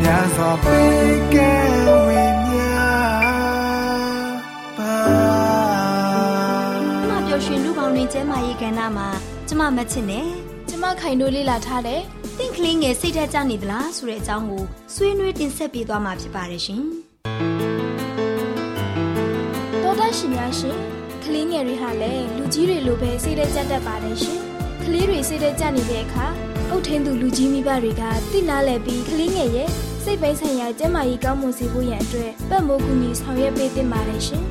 များစွာပေးကဲဝိညာပါမပျော်ရွှင်လူပေါင်းတွင်ကျမ်းမာရေးကဏ္ဍမှာကျမမချစ်နဲ့ကျမခိုင်တို့လေ့လာထားတယ်တင့်ကလေးငယ်စိတ်ဓာတ်ကျနေသလားဆိုတဲ့အကြောင်းကိုဆွေးနွေးတင်ဆက်ပေးသွားမှာဖြစ်ပါတယ်ရှင်တော်တရှင်များရှင်ကလေးငယ်တွေဟာလည်းလူကြီးတွေလိုပဲစိတ်ဓာတ်ကျတတ်ပါတယ်ရှင်ကလေးတွေစိတ်ဓာတ်ကျနေတဲ့အခါ အုတ်ထင်းသူလူကြီးမိဘတွေကတိနာလဲပြီးကလေးငယ်ရဲ့စိတ်ပိုင်းဆိုင်ရာကျန်းမာရေးကောင်းမွန်စေဖို့ရန်အတွက်ပတ်မိုးကူညီဆောင်ရွက်ပေးသင့်ပါတယ်ရှင်။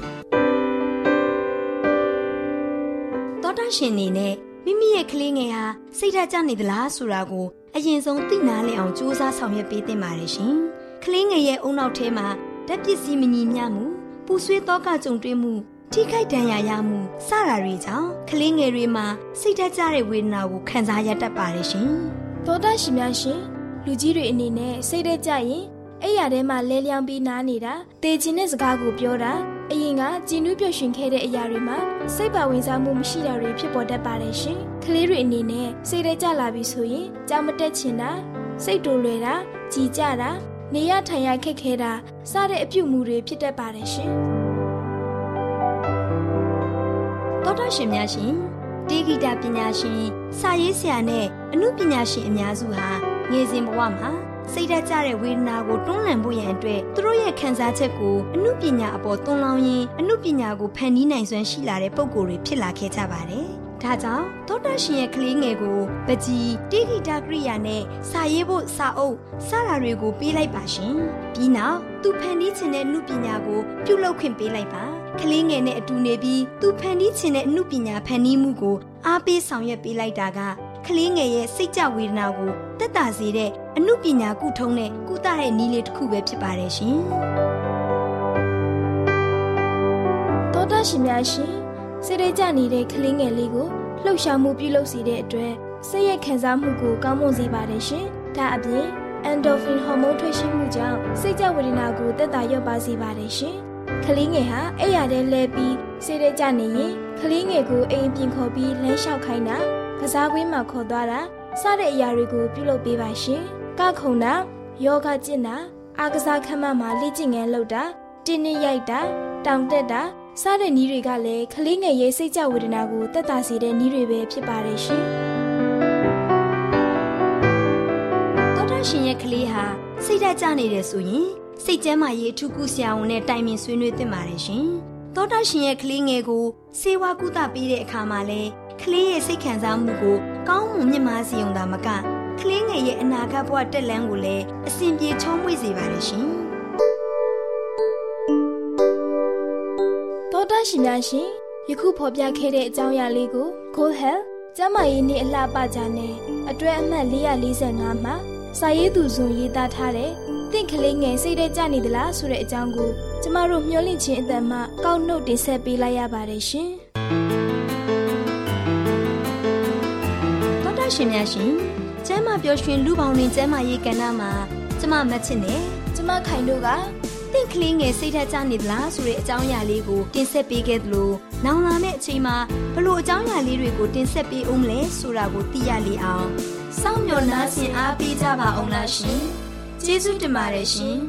သောတာရှင်နေနဲ့မိမိရဲ့ကလေးငယ်ဟာစိတ်ဓာတ်ကျနေသလားဆိုတာကိုအရင်ဆုံးသိနာလဲအောင်စူးစမ်းဆောင်ရွက်ပေးသင့်ပါတယ်ရှင်။ကလေးငယ်ရဲ့အုံနောက်ထဲမှာဓာတ်ပစ္စည်းမညီမျှမှုပူဆွေးသောကကြုံတွေ့မှု ထိခိုက်ဒဏ်ရာရမှုစတာတွေကြောင့်ကလေးငယ်တွေမှာစိတ်ဓာတ်ကျတဲ့ဝေဒနာကိုခံစားရတတ်ပါတယ်ရှင်။သောတာရှင်များရှင်လူကြီးတွေအနေနဲ့စိတ်ဓာတ်ကျရင်အဲ့ရထဲမှာလဲလျောင်းပြီးနားနေတာတေချင်တဲ့စကားကိုပြောတာအရင်ကကြည်နူးပျော်ရွှင်ခဲ့တဲ့အရာတွေမှာစိတ်ပါဝင်စားမှုမရှိတာတွေဖြစ်ပေါ်တတ်ပါတယ်ရှင်။ကလေးတွေအနေနဲ့စိတ်ဓာတ်ကျလာပြီဆိုရင်ကြောင်မတက်ချင်တာစိတ်တူလွယ်တာကြည်ကြတာနေရထိုင်ရခက်ခဲတာစတဲ့အပြုတ်မှုတွေဖြစ်တတ်ပါတယ်ရှင်။ ရှင်များရှင်တေဂီတာပညာရှင်စာရေးဆရာနဲ့အမှုပညာရှင်အများစုဟာငယ်စဉ်ဘဝမှာစိတ်ဓာတ်ကျတဲ့ဝေဒနာကိုတွန်းလှန်ဖို့ရန်အတွက်သူတို့ရဲ့ခံစားချက်ကိုအမှုပညာအပေါ်သွန်လောင်းရင်းအမှုပညာကိုဖန်တီးနိုင်စွမ်းရှိလာတဲ့ပုံကိုယ်တွေဖြစ်လာခဲ့ကြပါတယ်။ဒါကြောင့်သောတာရှင်ရဲ့ကလေးငယ်ကိုပကြီးတိဂိတာကရိယာနဲ့စာရေးဖို့စာအုပ်စတာတွေကိုပေးလိုက်ပါရှင်။ပြီးနောက်သူဖန်တီးခြင်းတဲ့နှုပညာကိုပြုလုပ်ခွင့်ပေးလိုက်ပါ။ ကလေးငယ်နဲ့အတူနေပြီးသူဖန်တီးခြင်းတဲ့နှုပညာဖန်တီးမှုကိုအားပေးဆောင်ရွက်ပေးလိုက်တာကကလေးငယ်ရဲ့စိတ်ကြဝေဒနာကိုတက်တာစေတဲ့အမှုပညာကုထုံးတဲ့ကုသတဲ့နည်းလေးတစ်ခုပဲဖြစ်ပါတယ်ရှင်။သောတာရှင်များရှင်စိတ်ရကြနေတဲ့ကလေးငယ်လေးကိုလှုပ်ရှားမှုပြုလုပ်စေတဲ့အတွက်စိတ်ရဲ့ခံစားမှုကိုကောင်းမွန်စေပါတယ်ရှင်။ဒါအပြင် endorphin ဟော်မုန်းထွက်ရှိမှုကြောင့်စိတ်ကြဝေဒနာကိုတက်တာရော့ပါစေပါတယ်ရှင်။ ကလေးငယ်ဟာအဲ့ရတဲ့လဲပြီးစိတ်ရကြနေရင်ကလေးငယ်ကိုအိမ်ပြင်ခေါ်ပြီးလမ်းလျှောက်ခိုင်းတာကစားကွင်းမှာခေါ်သွားတာစတဲ့အရာတွေကိုပြုလုပ်ပေးပါရှင်။ကခုံတာယောဂကျင့်တာအားကစားခန်းမမှာလေ့ကျင့်ငန်းလုပ်တာတင်းနှရိုက်တာတောင်တက်တာစတဲ့နည်းတွေကလည်းကလေးငယ်ရဲ့စိတ်ကြဝေဒနာကိုတက်တာစေတဲ့နည်းတွေပဲဖြစ်ပါတယ်ရှင်။သောတာရှင်ရဲ့ကလေးဟာစိတ်ဓာတ်ကျနေတယ်ဆိုရင် စိတ်ကျမ်းမာရေးအထူးကုဆရာဝန်နဲ့တိုင်ပင်ဆွေးနွေးသင့်ပါတယ်ရှင်။သောတာရှင်ရဲ့ကလေးငယ်ကိုစေဝါကုသပေးတဲ့အခါမှာလည်းကလေးရဲ့စိတ်ခံစားမှုကိုကောင်းမွန်မြင့်မားစေုံသာမကကလေးငယ်ရဲ့အနာဂတ်ဘဝတက်လန်းကိုလည်းအစဉ်ပြေချောမွေ့စေပါတယ်ရှင်။တောတရှင်များရှင်ယခုဖော်ပြခဲ့တဲ့အကြောင်းအရာလေးကို Go Health ကျန်းမာရေးနှင့်အလှပကြနဲ့အတွဲအမှတ်445မှာစာရေးသူဇွန်ရေးသားထားတဲ့ တင့်ကလေးငယ်စိတ်ထဲကြနေသလားဆိုတဲ့အကြောင်းကိုကျမတို့မျှဝင့်ခြင်းအတ္တမှကောက်နှုတ်တင်ဆက်ပေးလိုက်ရပါတယ်ရှင်။ရှင်များရှင်ကျမ်းမာပျော်ရွှင်လူပေါင်းတွင်ကျမ်းမာရေးကဏ္ဍမှာကျမမချစ်နဲ့ကျမခိုင်တို့ကတင့်ကလေးငယ်စိတ်ထက်ကြနေသလားဆိုတဲ့အကြောင်းအရာလေးကိုတင်ဆက်ပေးခဲ့သလိုနောင်လာမယ့်အချိန်မှာဘလို့အကြောင်းအရာလေးတွေကိုတင်ဆက်ပေးအောင်မလဲဆိုတာကိုသိရလေအောင်စောင့်မျှော်နှားဆင်အားပေးကြပါအောင်လားရှင် ကျေးဇူးတင်ပါတယ်ရှင်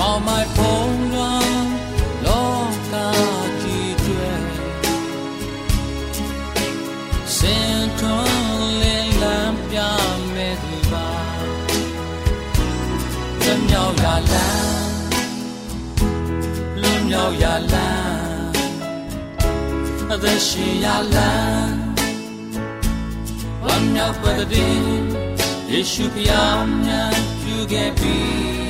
မောင်မိုင်ဖုံးလွန်လောကကြီးကျွဲစင်ထွန်းလင်းလန်းပြမဲ့သူပါလွတ်မြောက်ရာလမ်းလွတ်မြောက်ရာလမ်းအသက်ရှင်ရာလမ်းဝမ်းမြောက်ပတ်တဲ့ယေရှုဖျားမြတ်ပြုခဲ့ပြီ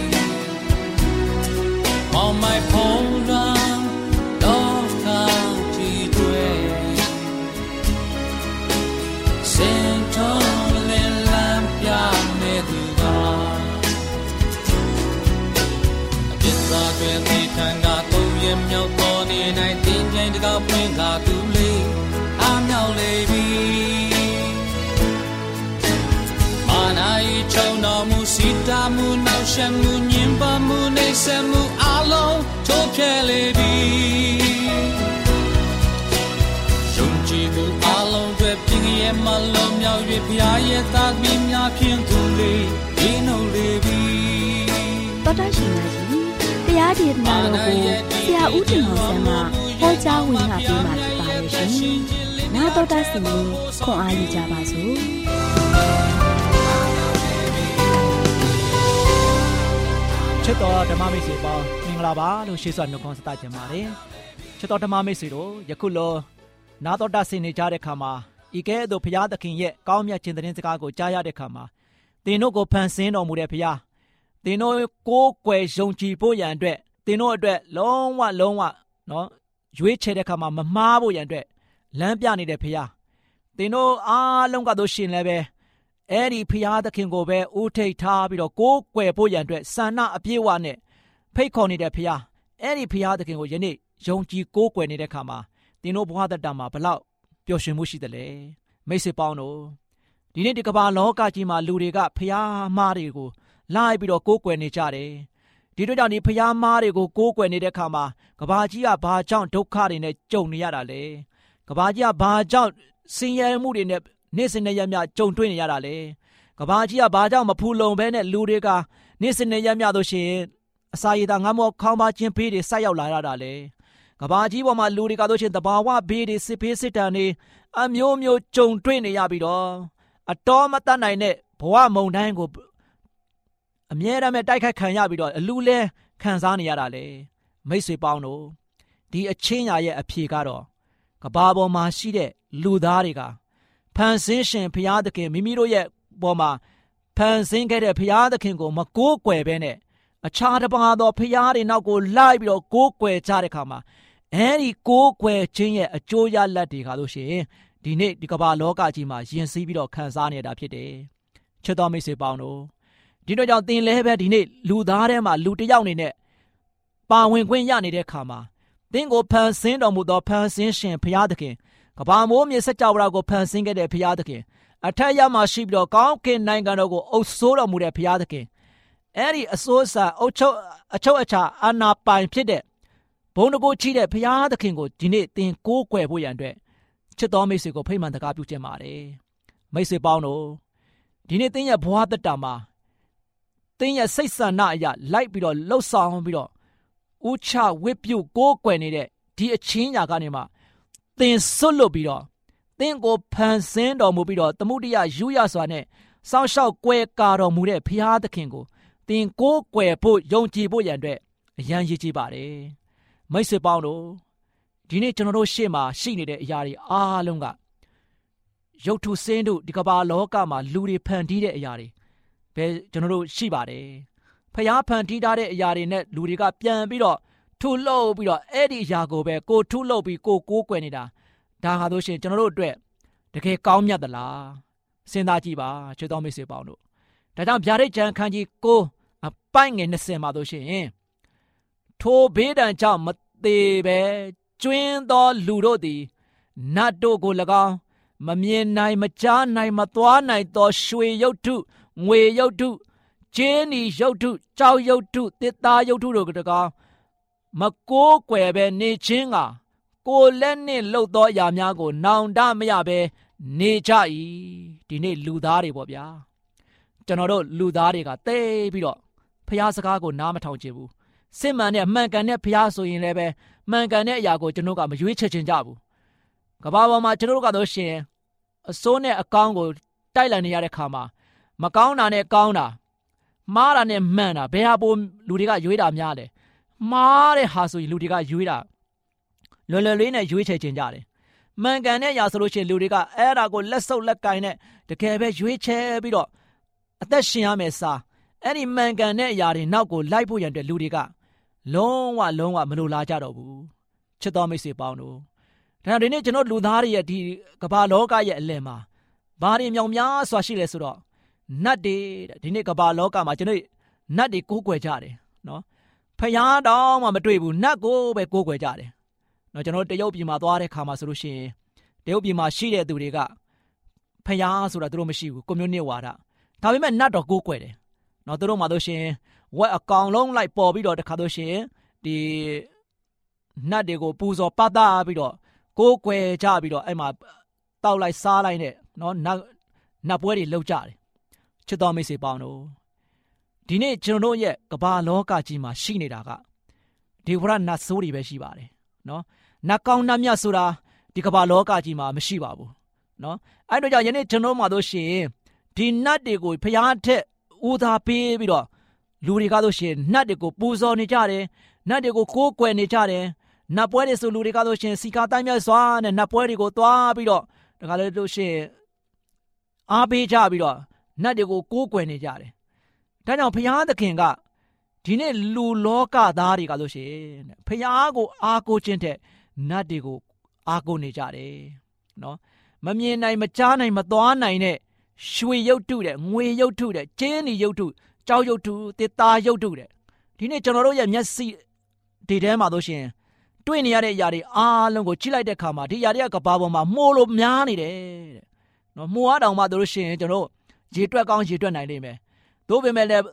On my phone run တော့ ချိုးဖျက်လေပြီယုံကြည်မှုအလုံးတွေပြင်းရဲ့မလုံးမြောက်၍ဘုရားရဲ့သားသမီးများဖြင့်သူလေးဒီနှုတ်လေပြီတော်တော်ရှင်များရှင်တရားဒေသနာတော်ကိုဆရာဦးတင်ဟောဆန်းမှဟောကြားဝင်ငါပေးมาဖြစ်ပါတယ်ရှင်။နာတော်တာစီရင်ခွန်အားယူကြပါစို့ချစ်တော်ဓမ္မမိတ်ဆွေပေါင်းမင်္ဂလာပါလို့ရှေ့စွာနှုတ်ခွန်းဆက်သကြပါတယ်ချစ်တော်ဓမ္မမိတ်ဆွေတို့ယခုလောနာတော်တာဆင်နေကြတဲ့ခါမှာဤကဲ့သို့ဘုရားသခင်ရဲ့ကောင်းမြတ်ခြင်းသတင်းစကားကိုကြားရတဲ့ခါမှာသင်တို့ကိုဖန်ဆင်းတော်မူတဲ့ဘုရားသင်တို့ကိုးကွယ်ယုံကြည်ဖို့ရန်အတွက်သင်တို့အတွက်လုံးဝလုံးဝနော်ရွေးချယ်တဲ့ခါမှာမမှားဖို့ရန်အတွက်လမ်းပြနေတဲ့ဘုရားသင်တို့အားလုံးကတို့ရှင်လည်းပဲအဲ့ဒီဖျားသခင်ကိုပဲဦးထိတ်ထားပြီးတော့ကိုးကွယ်ဖို့ရန်အတွက်ဆန္ဒအပြည့်အဝနဲ့ ဖိတ်ခေါ်နေတဲ့ဖျားအဲ့ဒီဖျားသခင်ကိုယနေ့ယုံကြည်ကိုးကွယ်နေတဲ့ခါမှာသင်တို့ဘဝတတမှာဘလောက်ပျော်ရွှင်မှုရှိတယ်လဲမိတ်ဆွေပေါင်းတို့ဒီနေ့ဒီကမ္ဘာလောကကြီးမှာလူတွေကဖျားမားတွေကိုလိုက်ပြီးတော့ကိုးကွယ်နေကြတယ်ဒီတို့ကြောင့်ဒီဖျားမားတွေကိုကိုးကွယ်နေတဲ့ခါမှာကဘာကြီးကဘာကြောင့်ဒုက္ခတွေနဲ့ကြုံနေရတာလဲကဘာကြီးကဘာကြောင့်ဆင်းရဲမှုတွေနဲ့နေ့စဉ်နဲ့ရက်မြကြုံတွေ့နေရတာလေကဘာကြီးကဘာကြောင့်မဖူလုံဘဲနဲ့လူတွေကနေ့စဉ်နဲ့ရက်မြတို့ရှိရင် အစာရည်သာငတ်မောခေါင်းပါခြင်းဖေးတွေဆက်ရောက်လာရတာလေကဘာကြီးပေါ်မှာလူတွေကတို့ချင်းတဘာဝဘေးတွေစစ်ဖေးစစ်တမ်းတွေအမျိုးမျိုးကြုံတွေ့နေရပြီးတော့အတော်မတတ်နိုင်တဲ့ဘဝမုံတိုင်းကိုအမြဲတမ်းပဲတိုက်ခိုက်ခံရပြီးတော့အလူလဲခံစားနေရတာလေမိတ်ဆွေပေါင်းတို့ဒီအချင်းညာရဲ့အဖြေကတော့ကဘာပေါ်မှာရှိတဲ့လူသားတွေကဖန်ဆင်းရှင်ဘုရားသခင်မိမိတို့ရဲ့ပေါ်မှာဖန်ဆင်းခဲ့တဲ့ဘုရားသခင်ကိုမကိုးကွယ်ဘဲနဲ့ အခြားတစ်ပါးသောဘုရားတွေနောက်ကိုလိုက်ပြီးတော့ကိုးကွယ်ကြတဲ့အခါမှာအဲဒီကိုးကွယ်ခြင်းရဲ့အကျိုးရလဒ်တွေကလို့ရှိရင်ဒီနေ့ဒီကမ္ဘာလောကကြီးမှာယဉ်စီးပြီးတော့ခံစားနေတာဖြစ်တယ်ချစ်တော်မိတ်ဆွေပေါင်းတို့ဒီတော့ကြောင့်သင်လည်းပဲဒီနေ့လူသားထဲမှာလူတစ်ယောက်အနေနဲ့ပါဝင်ခွင့်ရနေတဲ့ခါမှာသင်ကိုဖန်ဆင်းတော်မူသောဖန်ဆင်းရှင်ဘုရားသခင်ကဘာမိုးမြေစကြဝဠာကိုဖန်ဆင်းခဲ့တဲ့ဘုရားသခင်အထက်ရမှရှိပြီးတော့ကောင်းကင်နိုင်ငံတော်ကိုအုပ်စိုးတော်မူတဲ့ဘုရားသခင် အဲ့ဒီအစိုးအစာအုပ်ချုပ်အချုပ်အခြာအာဏာပိုင်ဖြစ်တဲ့ဘုံတကိုချီးတဲ့ဘုရားသခင်ကိုဒီနေ့သင်ကိုးကွယ်ဖို့ရန်အတွက်ချစ်တော်မိတ်ဆွေကိုဖိတ်မှန်တကားပြုခြင်းပါတယ်မိတ်ဆွေပေါင်းတို့ဒီနေ့သင်ရဲ့ဘဝတက်တာမှာသင်ရဲ့စိတ်ဆန္ဒအရာလိုက်ပြီးတော့လှုပ်ဆောင်ပြီးတော့ဥချဝိပြုကိုးကွယ်နေတဲ့ဒီအချင်းညာကနေမှသင်ဆွတ်လွတ်ပြီးတော့သင်ကိုဖန်ဆင်းတော်မူပြီးတော့တမှုတရယူရစွာနဲ့စောင့်ရှောက်ကွယ်ကာတော်မူတဲ့ဘုရားသခင်ကို သသင်ကိုးကွယ်ဖို့ယုံကြည်ဖို့ရန်အတွက်အရန်ရည်ကြည်ပါတယ်မိတ်ဆွေပေါင်းတို့ဒီနေ့ကျွန်တော်တို့ရှေ့မှာရှိနေတဲ့အရာတွေအားလုံးကရုပ်ထုစင်းတို့ဒီကမ္ဘာလောကမှာလူတွေဖန်တီးတဲ့အရာတွေပဲကျွန်တော်တို့ရှိပါတယ်ဖျားဖန်တီးထားတဲ့အရာတွေနဲ့လူတွေကပြန်ပြီးတော့ထုလှုပ်ပြီးတော့အဲ့ဒီအရာကိုပဲကိုထုလှုပ်ပြီးကိုကိုးကွယ်နေတာဒါဟာဆိုရှင်ကျွန်တော်တို့အတွက်တကယ်ကောင်းမြတ်သလားစဉ်းစားကြည့်ပါချွေတော်မိတ်ဆွေပေါင်းတို့ဒါကြောင့်ဗျာဒိတ်ကျမ်းခန်းကြီးကို အပိုင်ငယ်20မှာဆိုရှင်ထိုဘေးဒဏ်ကြောင့်မသေးပဲကျွင်းသောလူတို့သည်နတ်တို့ကို၎င်းမမြင်နိုင်မကြားနိုင်မသွားနိုင်သောရွှေရုပ်ထုငွေရုပ်ထုကျင်းဤရုပ်ထုကြောက်ရုပ်ထုတစ်သားရုပ်ထုတို့ကတကားမကိုးကွယ်ပဲနေခြင်းကကိုလက်နှင့်လှုပ်သောအရာများကို နောင်တမရပဲနေကြ၏ဒီနေ့လူသားတွေပေါ့ဗျာကျွန်တော်တို့လူသားတွေကတိတ်ပြီးတော့ ဖျားစကားကိုနားမထောင်ချင်ဘူးစစ်မှန်တဲ့မှန်ကန်တဲ့ဖျားဆိုရင်လည်းပဲမှန်ကန်တဲ့အရာကိုကျွန်တော်ကမရွေးချယ်ချင်ကြဘူးကဘာပေါ်မှာကျွန်တော်တို့ကတော့ရှင်အစိုးနဲ့အကောင်းကိုတိုက်လိုက်နေရတဲ့ခါမှာမကောင်းတာနဲ့ကောင်းတာမှားတာနဲ့မှန်တာဘယ်ဟာပိုလူတွေကရွေးတာများလဲမှားတဲ့ဟာဆိုရင်လူတွေကရွေးတာလွယ်လွယ်လေးနဲ့ရွေးချယ်ချင်ကြတယ်မှန်ကန်တဲ့အရာဆိုလို့ရှိရင်လူတွေကအဲ့ဒါကိုလက်ဆုပ်လက်ကင်နဲ့တကယ်ပဲရွေးချယ်ပြီးတော့အသက်ရှင်ရမယ်စား အဲ့ဒီမှန်ကန်တဲ့အရာတွေနောက်ကိုလိုက်ဖို့ရန်အတွက်လူတွေကလုံးဝလုံးဝမလိုလားကြတော့ဘူးချစ်တော်မိတ်ဆွေပေါင်းတို့ဒါဒီနေ့ကျွန်တော်လူသားတွေရဲ့ဒီကမ္ဘာလောကရဲ့အလယ်မှာဘာတွေမြောင်များစွာရှိလဲဆိုတော့နတ်တွေဒီနေ့ကမ္ဘာလောကမှာကျွန်တော်နတ်တွေကိုးကွယ်ကြတယ်နော်ဖျားတောင်းမှမတွေ့ဘူးနတ်ကိုပဲကိုးကွယ်ကြတယ်နော်ကျွန်တော်တရုတ်ပြည်မှာသွားတဲ့ခါမှာဆိုလို့ရှိရင်တရုတ်ပြည်မှာရှိတဲ့သူတွေကဖျားဆိုတာသူတို့မရှိဘူးကွန်မြူနစ်ဝါဒဒါပေမဲ့နတ်တော်ကိုးကွယ်တယ် နော်သူတို့မှာဆိုရှင်ဝက်အကောင်လုံးလိုက်ပေါ်ပြီးတော့တခါတော့ရှင်ဒီနတ်တွေကိုပူဇော်ပတ်သားပြီးတော့ကိုးကွယ်ကြပြီးတော့အဲ့မှာတောက်လိုက်စားလိုက်နဲ့နော်နတ်နတ်ပွဲတွေလုပ်ကြတယ်ချစ်တော်မိတ်ဆွေပေါင်းတို့ဒီနေ့ကျွန်တော်တို့ရဲ့ကမ္ဘာလောကကြီးမှာရှိနေတာကဒီဝရနတ်ဆိုးတွေပဲရှိပါတယ်နော်နတ်ကောင်းနတ်မြတ်ဆိုတာဒီကမ္ဘာလောကကြီးမှာမရှိပါဘူးနော်အဲ့တော့ကြောင့်ယနေ့ကျွန်တော်မှာတို့ရှင်ဒီနတ်တွေကိုဖျားထက် ဦးသားပေးပြီးတော့လူတွေကားလို့ရှိရင်နတ်တွေကိုပူဇော်နေကြတယ်နတ်တွေကိုကိုးကွယ်နေကြတယ်နတ်ပွဲတွေဆိုလူတွေကားလို့ရှိရင်စီကာတိုင်းမြတ်စွာနဲ့နတ်ပွဲတွေကိုသွားပြီးတော့ဒါကလည်းလို့ရှိရင်အားပေးကြပြီးတော့နတ်တွေကိုကိုးကွယ်နေကြတယ်ဒါကြောင့်ဘုရားသခင်ကဒီနေ့လူလောကသားတွေကလို့ရှိရင်ဘုရားကိုအားကိုးခြင်းတဲ့နတ်တွေကိုအားကိုးနေကြတယ်နော်မမြင်နိုင်မကြားနိုင်မသွားနိုင်တဲ့ ရွှေရုပ်တုတဲ့ငွေရုပ်တုတဲ့ကျင်းဒီရုပ်တုကြောက်ရုပ်တုတစ်သားရုပ်တုတဲ့ဒီနေ့ကျွန်တော်တို့ရဲ့မျက်စိဒီထဲမှာတို့ရှင်တွေ့နေရတဲ့အရာတွေအားလုံးကိုကြည့်လိုက်တဲ့အခါမှာဒီအရာတွေကကဘာပေါ်မှာမှုလို့များနေတယ်တဲ့နော်မှုအားတောင်မှတို့ရှင်ကျွန်တော်ရေတွက်ကောင်းရေတွက်နိုင်လိမ့်မယ်သို့ပေမဲ့လည်း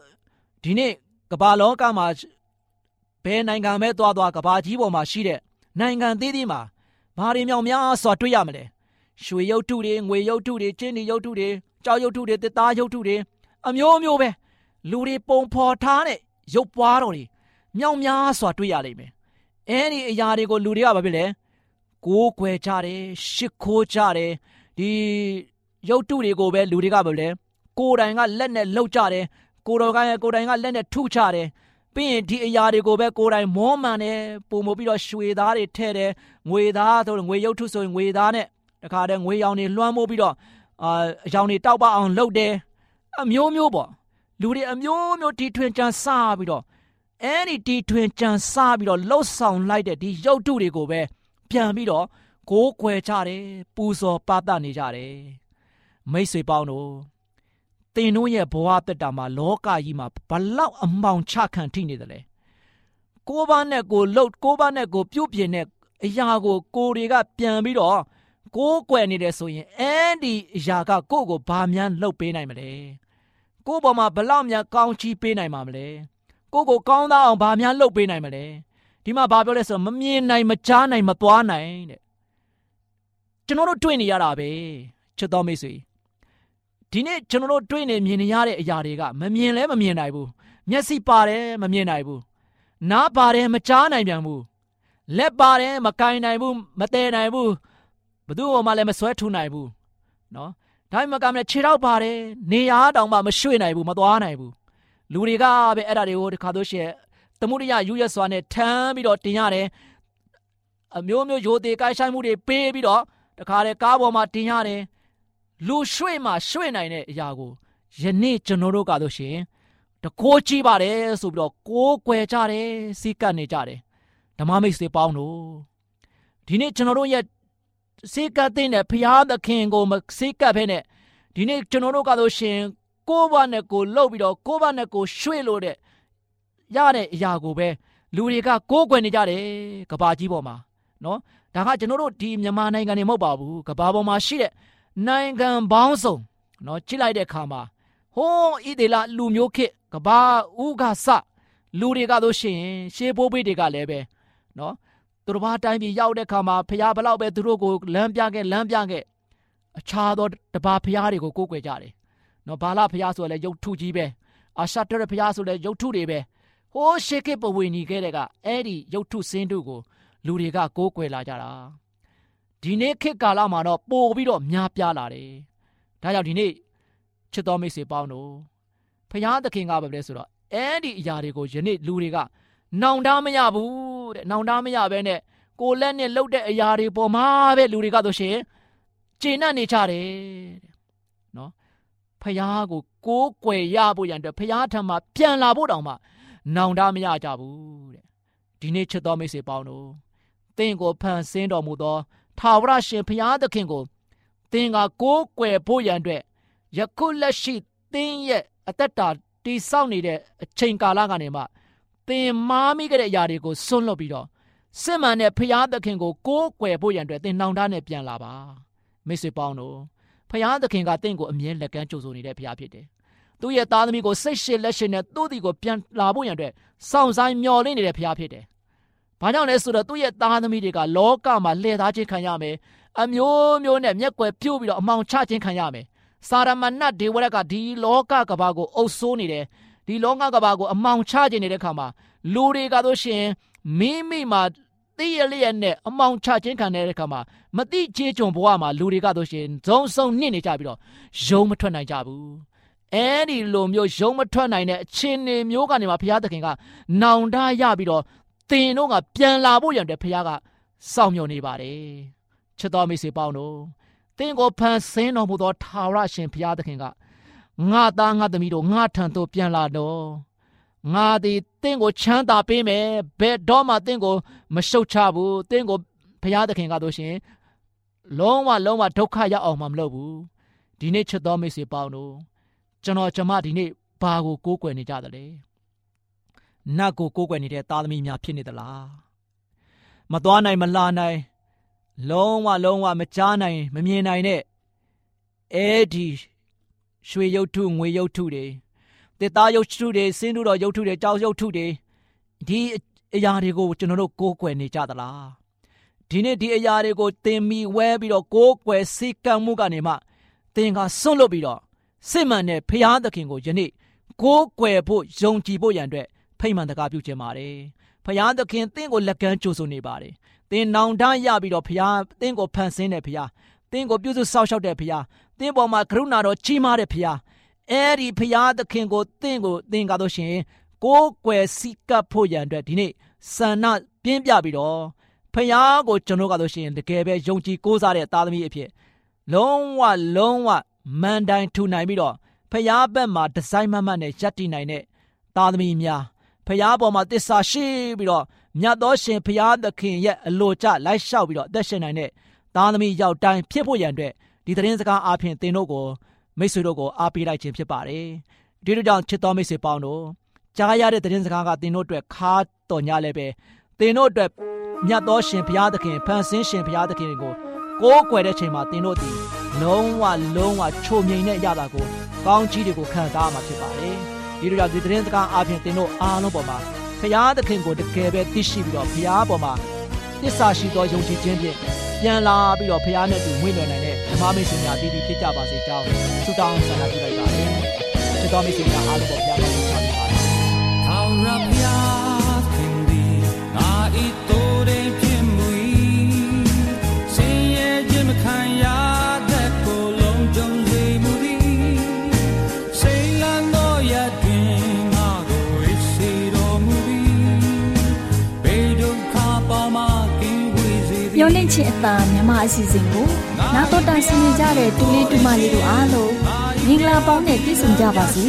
ဒီနေ့ကဘာလောကမှာဘယ်နိုင်ငံပဲသွားသွားကဘာကြီးပေါ်မှာရှိတဲ့နိုင်ငံသေးသေးမှာဘာတွေမြောင်များစွာတွေ့ရမလဲရွှေရုပ်တုတွေငွေရုပ်တုတွေကျင်းဒီရုပ်တုတွေ ကြောက်ရုပ်တုတွေတစ်သားရုပ်တုတွေအမျိုးမျိုးပဲလူတွေပုံဖော်ထားတဲ့ရုပ်ပွားတော်တွေမြောင်များစွာတွေ့ရလိမ့်မယ်အဲဒီအရာတွေကိုလူတွေကဘာဖြစ်လဲကိုးကွယ်ကြတယ်ရှ िख ိုးကြတယ်ဒီရုပ်တုတွေကိုပဲလူတွေကဘာလဲကိုယ်တိုင်ကလက်နဲ့လှုပ်ကြတယ်ကိုတော်ကကိုယ်တိုင်ကလက်နဲ့ထုချတယ်ပြီးရင်ဒီအရာတွေကိုပဲကိုယ်တိုင်မောမှန်တယ်ပုံမပြီးတော့ရွှေသားတွေထဲ့တယ်ငွေသားဆိုငွေရုပ်ထုဆိုရင်ငွေသားနဲ့တခါတည်းငွေရောင်တွေလွှမ်းမိုးပြီးတော့ အာအရောင်တွေတောက်ပအောင်လှုပ်တယ်အမျိုးမျိုးပေါ့လူတွေအမျိုးမျိုးတီထွင်ကြံစားပြီးတော့အဲ့ဒီတီထွင်ကြံစားပြီးတော့လှုပ်ဆောင်လိုက်တဲ့ဒီရုပ်တုတွေကိုပဲပြန်ပြီးတော့ကိုးကွယ်ကြတယ်ပူဇော်ပသနေကြတယ်မိတ်ဆွေပေါင်းတို့သင်တို့ရဲ့ဘဝတက်တာမှာလောကကြီးမှာဘလောက်အမောင်ချခံထိနေတယ်လဲကိုးပါးနဲ့ကိုလှုပ်ကိုးပါးနဲ့ကိုပြုတ်ပြင်းတဲ့အရာကိုကိုတွေကပြန်ပြီးတော့ ကိုးကွယ်နေတယ်ဆိုရင်အဲ့ဒီအရာကကိုယ့်ကိုဘာများလှုပ်ပေးနိုင်မလဲကိုယ့်ပေါ်မှာဘလောက်များကောင်းချီးပေးနိုင်မှာမလဲကိုယ့်ကိုကောင်းသားအောင်ဘာများလှုပ်ပေးနိုင်မလဲဒီမှာဘာပြောလဲဆိုတော့မမြင်နိုင်မကြားနိုင်မသွားနိုင်တဲ့ကျွန်တော်တို့တွေ့နေရတာပဲချစ်တော်မိတ်ဆွေဒီနေ့ကျွန်တော်တို့တွေ့နေမြင်နေရတဲ့အရာတွေကမမြင်လဲမမြင်နိုင်ဘူးမျက်စိပါတယ်မမြင်နိုင်ဘူးနားပါတယ်မကြားနိုင်ပြန်ဘူးလက်ပါတယ်မကင်နိုင်ဘူးမတဲနိုင်ဘူး ဘသူ့ဟောမှလည်းမဆွဲထူနိုင်ဘူးနော်ဒါမှမကမလည်းခြေထောက်ပါတယ်နေရာတောင်မှမရွှေ့နိုင်ဘူးမသွားနိုင်ဘူးလူတွေကပဲအဲ့ဒါတွေကိုတခါတော့ရှင်သမှုရိယယူရစွာနဲ့ထမ်းပြီးတော့တင်ရတယ်အမျိုးမျိုးရိုသေကိုင်းဆိုင်မှုတွေပေးပြီးတော့တခါလေကားပေါ်မှာတင်ရတယ်လူရွှေ့မှရွှေ့နိုင်တဲ့အရာကိုယနေ့ကျွန်တော်တို့ကတော့ရှင်တကိုးကြည့်ပါတယ်ဆိုပြီးတော့ကိုးကွယ်ကြတယ်စီကပ်နေကြတယ်ဓမ္မမိတ်ဆွေပေါင်းတို့ဒီနေ့ကျွန်တော်တို့ရဲ့ စိတ်ကပ်တဲ့ဖရာသခင်ကိုမစိတ်ကပ်ဖဲနဲ့ဒီနေ့ကျွန်တော်တို့ကတော့ရှင်ကိုးဘနဲ့ကိုလှုပ်ပြီးတော့ကိုးဘနဲ့ကိုရွှေ့လို့တဲ့ရတဲ့အရာကိုပဲလူတွေကကိုးကွယ်နေကြတယ်ကဘာကြီးပေါ်မှာနော်ဒါကကျွန်တော်တို့ဒီမြန်မာနိုင်ငံနေမဟုတ်ပါဘူးကဘာပေါ်မှာရှိတဲ့နိုင်ငံပေါင်းစုံနော်ကြည့်လိုက်တဲ့အခါမှာဟိုးဣဒေလလူမျိုးခေကဘာဥကစလူတွေကတော့ရှင်ရှေးဘိုးဘေးတွေကလည်းပဲနော် သူတို့ဘာတိုင်းပြည်ရောက်တဲ့ခါမှာဖះဘလောက်ပဲသူတို့ကိုလမ်းပြခဲ့လမ်းပြခဲ့အခြားသောတပါဖះတွေကိုကိုးကွယ်ကြတယ်နော်ဘာလဖះဆိုလည်းရုပ်ထုကြီးပဲအာရှတရဖះဆိုလည်းရုပ်ထုတွေပဲဟိုးရှေးခေပဝေနီခဲ့တဲ့ကအဲ့ဒီရုပ်ထုစင်းတို့ကိုလူတွေကကိုးကွယ်လာကြတာဒီနေ့ခေတ်ကာလမှာတော့ပို့ပြီးတော့များပြားလာတယ်ဒါကြောင့်ဒီနေ့ချစ်တော်မိတ်ဆွေပေါင်းတို့ဖះသခင်ကပဲလဲဆိုတော့အဲ့ဒီအရာတွေကိုယနေ့လူတွေကနောင်တမရဘူး တဲ့နောင်တမရပဲနဲ့ကိုလက်နဲ့လှုပ်တဲ့အရာတွေပေါ်မှာပဲလူတွေကဆိုရှင်ကျေနပ်နေကြတယ်တဲ့နော်ဖះကိုကိုးကွယ်ရဖို့ရန်အတွက်ဖះထံမှာပြန်လာဖို့တောင်မှနောင်တမရကြဘူးတဲ့ဒီနေ့ချစ်တော်မိတ်ဆွေပေါင်းတို့သင်ကိုဖန်ဆင်းတော်မူသောထာဝရရှင်ဖះသခင်ကိုသင်ကကိုးကွယ်ဖို့ရန်အတွက်ယခုလက်ရှိသင်ရဲ့အသက်တာတိဆောက်နေတဲ့အချိန်ကာလကနေမှ သင်မားမိခဲ့တဲ့အရာတွေကိုစွန့်လွတ်ပြီးတော့စစ်မှန်တဲ့ဖရာသခင်ကိုကိုးကွယ်ဖို့ရန်အတွက်သင်နှောင်တနဲ့ပြန်လာပါမိတ်ဆွေပေါင်းတို့ဖရာသခင်ကသင်ကိုအမြဲလက်ကမ်းကြိုဆိုနေတဲ့ဖရာဖြစ်တယ်သူ့ရဲ့သားသမီးကိုစိတ်ရှည်လက်ရှည်နဲ့သူ့ဒီကိုပြန်လာဖို့ရန်အတွက်စောင့်ဆိုင်မျှော်လင့်နေတဲ့ဖရာဖြစ်တယ်ဘာကြောင့်လဲဆိုတော့သူ့ရဲ့သားသမီးတွေကလောကမှာလှည့်သားခြင်းခံရမယ်အမျိုးမျိုးနဲ့မျက်ကွယ်ပြုတ်ပြီးတော့အမောင်ချခြင်းခံရမယ်စာရမဏတ်ဒေဝရက်ကဒီလောကကဘာကိုအုပ်ဆိုးနေတယ် ဒီလောကကဘာကိုအမောင်ချခြင်းနေတဲ့ခါမှာလူတွေကတို့ရှင်မိမိမှာသိရလျက်နဲ့အမောင်ချခြင်းခံတဲ့ခါမှာမတိချေကြုံဘဝမှာလူတွေကတို့ရှင်ဇုံဆုံနစ်နေကြပြီးတော့ယုံမထွက်နိုင်ကြဘူးအဲဒီလိုမျိုးယုံမထွက်နိုင်တဲ့အခြေအနေမျိုးကနေမှဘုရားသခင်ကနောင်တရပြီးတော့သင်တို့ကပြန်လာဖို့ရတဲ့ဘုရားကစောင့်မျှော်နေပါတယ်ချစ်တော်မိတ်ဆွေပေါင်းတို့သင်ကိုဖန်ဆင်းတော်မူသောထာဝရရှင်ဘုရားသခင်က ငါသားငါသမီးတို့ငါထံသို့ပြန်လာတော့ငါသည်သင်ကိုချမ်းသာပေးမယ်ဘယ်တော့မှသင်ကိုမရှုတ်ချဘူးသင်ကိုဘုရားသခင်ကတို့ရှင်လုံးဝလုံးဝဒုက္ခရောက်အောင်မှမလုပ်ဘူးဒီနေ့ချစ်တော်မိတ်ဆွေပေါင်းတို့ကျွန်တော်ကျမဒီနေ့ဘာကိုကိုးကွယ်နေကြသလဲနတ်ကိုကိုးကွယ်နေတဲ့သားသမီးများဖြစ်နေသလားမသွားနိုင်မလာနိုင်လုံးဝလုံးဝမကြားနိုင်မမြင်နိုင်တဲ့အဲဒီ ရွှေရုပ်ထုငွေရုပ်ထုတွေတစ်သားရုပ်ထုတွေစင်းတို့တော်ရုပ်ထုတွေကြောက်ရုပ်ထုတွေဒီအရာတွေကိုကျွန်တော်တို့ကိုးကွယ်နေကြသလားဒီနေ့ဒီအရာတွေကိုသင်မိဝဲပြီးတော့ကိုးကွယ်စိတ်ကံမှုကနေမှသင်ကစွန့်လွတ်ပြီးတော့စစ်မှန်တဲ့ဖရာသခင်ကိုယနေ့ကိုးကွယ်ဖို့ယုံကြည်ဖို့ရန်အတွက်ဖိမှန်တကားပြုခြင်းပါတယ်ဖရာသခင်သင်ကိုလက်ကမ်းကြိုဆိုနေပါတယ်သင်နောင်တရပြီးတော့ဖရာသင်ကိုဖန်ဆင်းတဲ့ဖရာသင်ကိုပြုစုစောင့်ရှောက်တဲ့ဖရာ သင်ပေါ်မှာကရုဏာတော်ကြီးမားတဲ့ဖရာအဲ့ဒီဖရာသခင်ကိုသင်ကိုသင်ကားလို့ရှင်ကိုးကွယ်စီကပ်ဖို့ရန်အတွက်ဒီနေ့ဆန္ဒပြင်းပြပြီးတော့ဖရာကိုကျွန်တော်ကားလို့ရှင်တကယ်ပဲယုံကြည်ကိုးစားတဲ့သားသမီးအဖြစ်လုံးဝလုံးဝမန်တိုင်ထူနိုင်ပြီးတော့ဖရာဘက်မှာဒီဇိုင်းမမတ်နဲ့ရပ်တည်နိုင်တဲ့သားသမီးများဖရာပေါ်မှာတစ္ဆာရှိပြီးတော့မြတ်သောရှင်ဖရာသခင်ရဲ့အလိုကျလိုက်လျှောက်ပြီးတော့အသက်ရှင်နိုင်တဲ့သားသမီးရောက်တိုင်းဖြစ်ဖို့ရန်အတွက် ဒီသတင်းစကားအားဖြင့်သင်တို့ကိုမိတ်ဆွေတို့ကိုအားပေးလိုက်ခြင်းဖြစ်ပါတယ်ဒီလိုကြောင့်ချစ်တော်မိတ်ဆွေပေါင်းတို့ကြားရတဲ့သတင်းစကားကသင်တို့အတွက်ခါတော်ညလည်းပဲသင်တို့အတွက်မြတ်သောရှင်ဘုရားသခင်ဖန်ဆင်းရှင်ဘုရားသခင်ကိုကိုးကွယ်တဲ့ချိန်မှာသင်တို့သည်လုံးဝလုံးဝချိုမြိန်တဲ့အရာကိုကောင်းကြီးတွေကိုခံစားမှာဖြစ်ပါတယ်ဒီလိုကြောင့်ဒီသတင်းစကားအားဖြင့်သင်တို့အားလုံးပေါ်မှာဘုရားသခင်ကိုတကယ်ပဲသိရှိပြီးတော့ဘုရားပေါ်မှာသစ္စာရှိသောယုံကြည်ခြင်းဖြင့်ပြန်လာပြီးတော့ဘုရားနဲ့တူဝိလွယ်နိုင်တဲ့ ဓမ္မမိတ်ဆွေများတည်တည်ဖြစ်ကြပါစေကြောင်းဆုတောင်းဆန္ဒပြုလိုက်ပါတယ်။ချစ်တော်မိတ်ဆွေများအားလုံးပေါ်ဘုရားကောင်းချီးပါပါ။ထာဝရဘုရားခင်သည်ငါဤတိုးတဲ့ဖြစ်မူ၏။စင်ရဲ့ခြင်းမခံရ င့်ခြင်းအတန်မြမအစီအစဉ်ကိုနာတော်တာဆင်နေကြတဲ့တူလေးတူမလေးတို့အားလုံးမင်္ဂလာပေါင်းနဲ့ပြည့်စုံကြပါစေ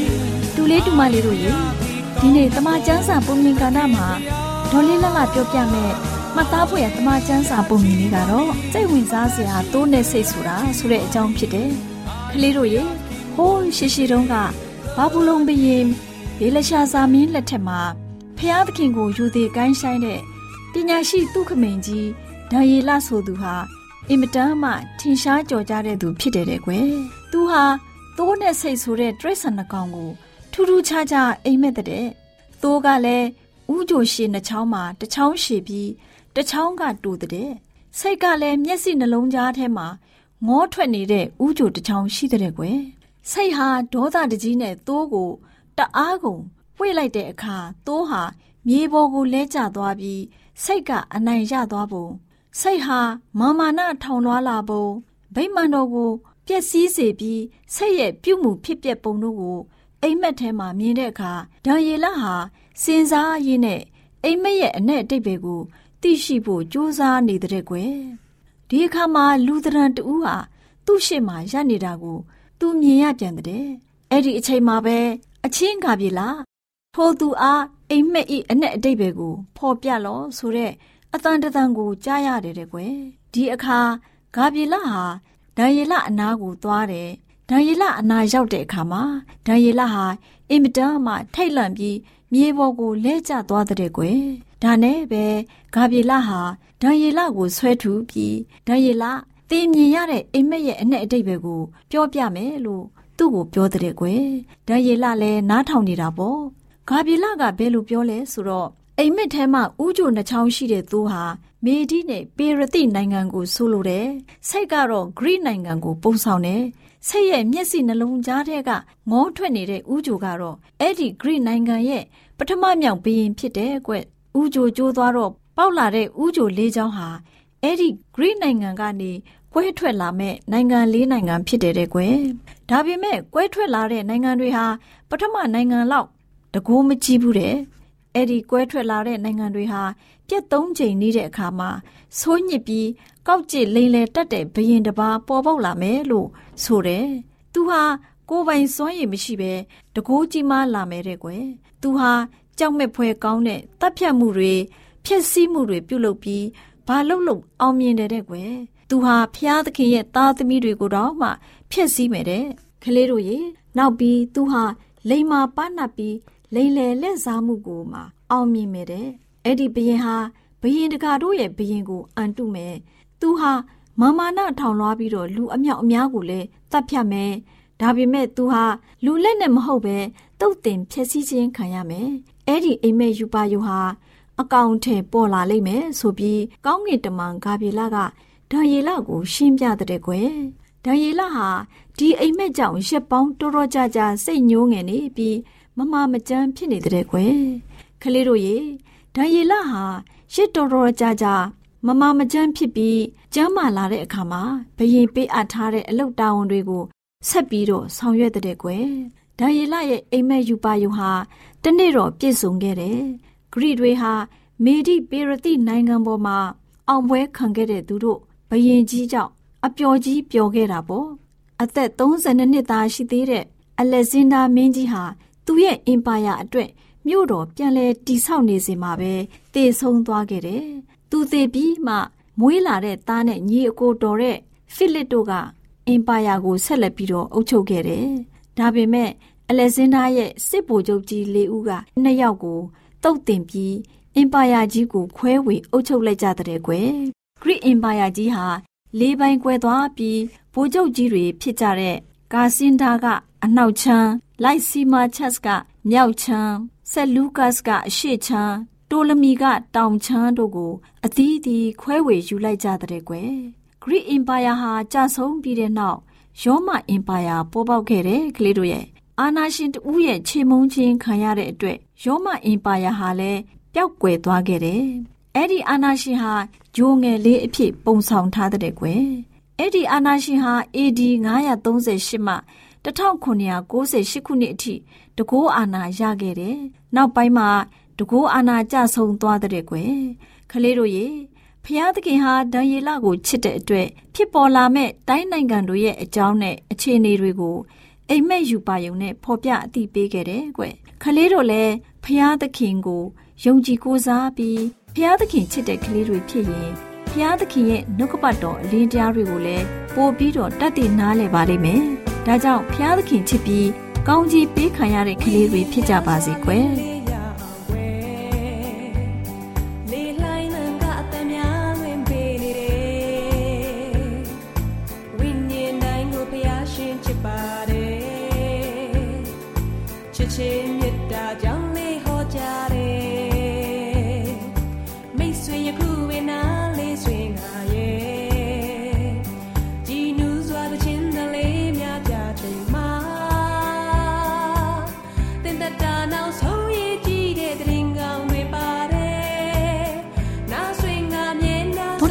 တူလေးတူမလေးတို့ရေဒီနေ့တမချန်းစာပုံမြင်ကဏ္ဍမှာဒေါ်လေးလကပြောပြမယ်မှတ်သားဖို့ရတမချန်းစာပုံမြင်လေးကတော့စိတ်ဝင်စားစရာတိုးနဲ့စိတ်ဆိုတာဆိုတဲ့အကြောင်းဖြစ်တယ်ကလေးတို့ရေဟိုးရှိရှိတုန်းကဘာဘူးလုံးဘရင်ဘေလရှာဇာမင်းလက်ထက်မှာဖျားသခင်ကိုယူသေးကိုင်းဆိုင်တဲ့ပညာရှိသူခမိန်ကြီး ဒါရီလဆိုသူဟာအင်မတန်မှထင်ရှားကြော်ကြတဲ့သူဖြစ်တယ်တဲ့ကွယ်။သူဟာသိုးနဲ့စိတ်ဆိုတဲ့တရိษံနှကောင်ကိုထူးထူးခြားခြားအိမ်မက်တဲ့။သိုးကလည်းဥကြိုရှည်နှချောင်းမှာတစ်ချောင်းရှည်ပြီးတစ်ချောင်းကတူတဲ့။စိတ်ကလည်းမျက်စိနှလုံးကြားထဲမှာငေါထွက်နေတဲ့ဥကြိုတစ်ချောင်းရှိတဲ့ကွယ်။စိတ်ဟာဒေါသတကြီးနဲ့သိုးကိုတအားကုန်ဝှေ့လိုက်တဲ့အခါသိုးဟာမြေပေါ်ကိုလဲကျသွားပြီးစိတ်ကအနိုင်ရသွားပုံ စိတ်ဟာမာမာနထောင်လွှားလာပုံဗိမာန်တော်ကိုပျက်စီးစေပြီးစိတ်ရဲ့ပြုမှုဖြစ်ပျက်ပုံတို့ကိုအိမ်မက်ထဲမှာမြင်တဲ့အခါဒါယေလဟာစင်စားရင်းနဲ့အိမ်မက်ရဲ့အ내အတိတ်တွေကိုသိရှိဖို့ကြိုးစားနေတဲ့ကွယ်ဒီအခါမှာလူသဏ္ဍာန်တူဟာသူ့ရှေ့မှာရပ်နေတာကိုသူမြင်ရပြန်တဲ့အဲ့ဒီအချိန်မှာပဲအချင်းကပြေလားထိုသူအားအိမ်မက်ဤအ내အတိတ်တွေကိုဖော်ပြလောဆိုတဲ့ အတန်တန်ကိုကြားရတယ်တဲ့ကွယ်ဒီအခါဂါပြေလဟာဒံယေလအနာကိုသွားတယ်ဒံယေလအနာရောက်တဲ့အခါမှာဒံယေလဟာအင်မတန်မှထိတ်လန့်ပြီးမြေပေါ်ကိုလဲကျသွားတဲ့ကွယ်ဒါနဲ့ပဲဂါပြေလဟာဒံယေလကိုဆွဲထူပြီးဒံယေလတင်မြင်ရတဲ့အိမ်မက်ရဲ့အ내အတိတ်ပဲကိုပြောပြမယ်လို့သူ့ကိုပြောတဲ့ကွယ်ဒံယေလလည်းနားထောင်နေတာပေါ့ဂါပြေလကဘယ်လိုပြောလဲဆိုတော့ အိမ်မက်ထဲမှာဥကြိုနှချောင်းရှိတဲ့သူဟာမေဒီနဲ့ပေရတိနိုင်ငံကိုဆိုလိုတယ်။စိတ်ကတော့ဂရိနိုင်ငံကိုပုံဆောင်တယ်။စိတ်ရဲ့မျက်စိနှလုံးကြားထဲကငေါထွက်နေတဲ့ဥကြိုကတော့အဲ့ဒီဂရိနိုင်ငံရဲ့ပထမမြောက်ဘရင်ဖြစ်တဲ့ကွ။ဥကြိုကျိုးသွားတော့ပေါက်လာတဲ့ဥကြိုလေးချောင်းဟာအဲ့ဒီဂရိနိုင်ငံကနေကွဲထွက်လာမဲ့နိုင်ငံလေးနိုင်ငံဖြစ်တယ်တဲ့ကွယ်။ဒါပေမဲ့ကွဲထွက်လာတဲ့နိုင်ငံတွေဟာပထမနိုင်ငံလောက်တကိုးမကြည့်ဘူးတဲ့ အဲ့ဒီကွဲထွက်လာတဲ့နိုင်ငံတွေဟာပြက်သုံးချိန်နေတဲ့အခါမှာဆိုးညစ်ပြီးကောက်ကျစ်လိန်လေတက်တဲ့ဘရင်တစ်ပါးပေါ်ပေါက်လာမယ်လို့ဆိုတယ်။သူဟာကိုယ်ပိုင်စွမ်းရည်မရှိဘဲတကိုးကြီးမားလာမယ်တဲ့ကွယ်။သူဟာကြောက်မဲ့ဖွယ်ကောင်းတဲ့တပ်ဖြတ်မှုတွေဖျက်ဆီးမှုတွေပြုလုပ်ပြီးဘာလို့လို့အောင်မြင်တယ်တဲ့ကွယ်။သူဟာဖျားသခင်ရဲ့သားသမီးတွေကိုတော့မှဖျက်ဆီးမယ်တဲ့။ကလေးတို့ရေနောက်ပြီးသူဟာလိန်မာပန်းနပ်ပြီး လိန်လေလက်စားမှုကိုမှအောင်မြင်မယ်တဲ့အဲ့ဒီဘရင်ဟာဘရင်တကာတို့ရဲ့ဘရင်ကိုအန်တုမယ်သူဟာမာမာနထောင်လွှားပြီးတော့လူအမြောက်အများကိုလည်းတတ်ဖြတ်မယ်ဒါပေမဲ့သူဟာလူလက်နဲ့မဟုတ်ပဲတုတ်တင်ဖြည့်ဆည်းခြင်းခံရမယ်အဲ့ဒီအိမ်မက်ယူပါယူဟာအကောင်ထဲပေါ်လာလိမ့်မယ်ဆိုပြီးကောင်းကင်တမန်ဂါပြေလကဒါယေလကို ရှင်းပြတဲ့ကွယ်ဒါယေလဟာဒီအိမ်မက်ကြောင့်ရက်ပေါင်းတော်တော်ကြာကြာစိတ်ညိုးငယ်နေပြီး မမမကြမ်းဖြစ်နေတဲ့ကွယ်ကလေးတို့ရေဒံယေလဟာရစ်တော်တော်ကြာကြာမမမကြမ်းဖြစ်ပြီးကျမ်းမာလာတဲ့အခါမှာဘယင်ပေးအပ်ထားတဲ့အလုတ်တာဝန်တွေကိုဆက်ပြီးတော့ဆောင်ရွက်တဲ့ကွယ်ဒံယေလရဲ့အိမ်မက်ယူပါယုဟာတနေ့တော့ပြည့်စုံခဲ့တယ်ဂရိတွေဟာမေဒီပေရတိနိုင်ငံပေါ်မှာအောင်ပွဲခံခဲ့တဲ့သူတို့ဘယင်ကြီးကြောင့်အပျော်ကြီးပျော်ခဲ့တာပေါ့အသက်32နှစ်သားရှိသေးတဲ့အလက်ဇင်ဒါမင်းကြီးဟာ သူ့ရဲ့အင်ပါယာအတွက်မြို့တော်ပြန်လဲတိဆောက်နေစဉ်မှာပဲတည်ဆုံးသွားခဲ့တယ်။သူသေပြီးမှမွေးလာတဲ့သားနဲ့ညီအကိုတော်တဲ့ဖိလစ်တို့ကအင်ပါယာကိုဆက်လက်ပြီးတော့အုပ်ချုပ်ခဲ့တယ်။ဒါပေမဲ့အလက်ဇင်ဒါရဲ့စစ်ဗိုလ်ချုပ်ကြီးလေးဦးကနှစ်ယောက်ကိုတုတ်တင်ပြီးအင်ပါယာကြီးကိုခွဲဝေအုပ်ချုပ်လိုက်ကြတဲ့ကွယ်။ဂရိအင်ပါယာကြီးဟာလေးပိုင်းကွဲသွားပြီးဗိုလ်ချုပ်ကြီးတွေဖြစ်ကြတဲ့ကာစင်ဒါက အနောက်ချမ်းလိုက်စီမာချက်စ်ကမြောက်ချမ်းဆက်လူကတ်စ်ကအရှေ့ချမ်းတိုလမီကတောင်ချမ်းတို့ကိုအသီးသီးခွဲဝေယူလိုက်ကြတဲ့ကွယ်ဂရိအင်ပါယာဟာကြာဆုံးပြီးတဲ့နောက်ယောမအင်ပါယာပေါ်ပေါက်ခဲ့တဲ့ကလေးတို့ရဲ့အာနာရှင်တူရဲ့ခြေမုံချင်းခံရတဲ့အတွက်ယောမအင်ပါယာဟာလည်းပျောက်ကွယ်သွားခဲ့တယ်အဲ့ဒီအာနာရှင်ဟာဂျိုးငယ်လေးအဖြစ်ပုံဆောင်ထားတဲ့ကွယ်အဲ့ဒီအာနာရှင်ဟာ AD 938မှ 1998ခုနှစ်အထိတကိုးအာနာရခဲ့တယ်။နောက်ပိုင်းမှာတကိုးအာနာကြဆုံသွားတဲ့ကွယ်။ခလေးတို့ရေဖဖျားသခင်ဟာဒံယေလကိုချစ်တဲ့အတွက်ဖြစ်ပေါ်လာမဲ့တိုင်းနိုင်ငံတို့ရဲ့အကြောင်းနဲ့အခြေအနေတွေကိုအိမ်မက်ယူပါယုံနဲ့ဖော်ပြအသိပေးခဲ့တယ်ကွ။ခလေးတို့လည်းဖျားသခင်ကိုယုံကြည်ကိုးစားပြီးဖျားသခင်ချစ်တဲ့ကလေးတွေဖြစ်ရင်ဖျားသခင်ရဲ့နှုတ်ကပတ်တော်အလင်းတရားတွေကိုလည်းပို့ပြီးတော့တတ်သိနားလည်ပါလိမ့်မယ်။ ဒါကြောင့်ဖျားသခင်ချစ်ပြီးကောင်းကြီးပေးခံရတဲ့ကလေးတွေဖြစ်ကြပါစေကွယ်။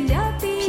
ဖြ